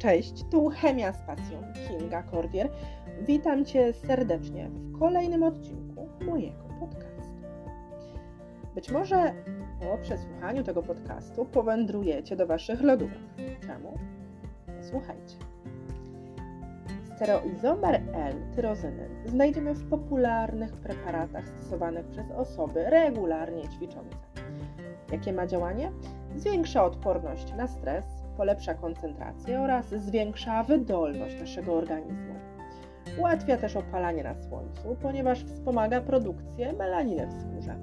Cześć, tu Chemia z Pasją, Kinga Cordier. Witam Cię serdecznie w kolejnym odcinku mojego podcastu. Być może po przesłuchaniu tego podcastu powędrujecie do Waszych lodówek. Czemu? Słuchajcie. Stereoizomer L-tyrozyny znajdziemy w popularnych preparatach stosowanych przez osoby regularnie ćwiczące. Jakie ma działanie? Zwiększa odporność na stres, polepsza koncentrację oraz zwiększa wydolność naszego organizmu. Ułatwia też opalanie na słońcu, ponieważ wspomaga produkcję melaniny w skórze.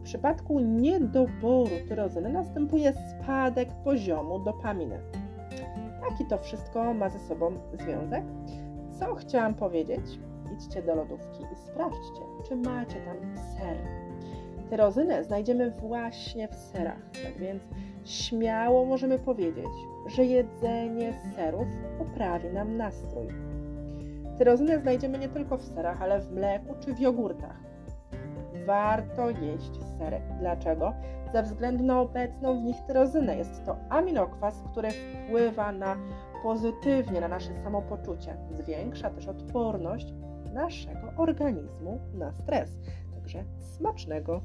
W przypadku niedoboru tyrozyny następuje spadek poziomu dopaminy. Jaki to wszystko ma ze sobą związek? Co chciałam powiedzieć? Idźcie do lodówki i sprawdźcie, czy macie tam ser. Tyrozynę znajdziemy właśnie w serach, tak więc śmiało możemy powiedzieć, że jedzenie serów poprawi nam nastrój. Tyrozynę znajdziemy nie tylko w serach, ale w mleku czy w jogurtach. Warto jeść serek. Dlaczego? Ze względu na obecną w nich tyrozynę. Jest to aminokwas, który wpływa na pozytywnie na nasze samopoczucie. Zwiększa też odporność naszego organizmu na stres. Także smacznego!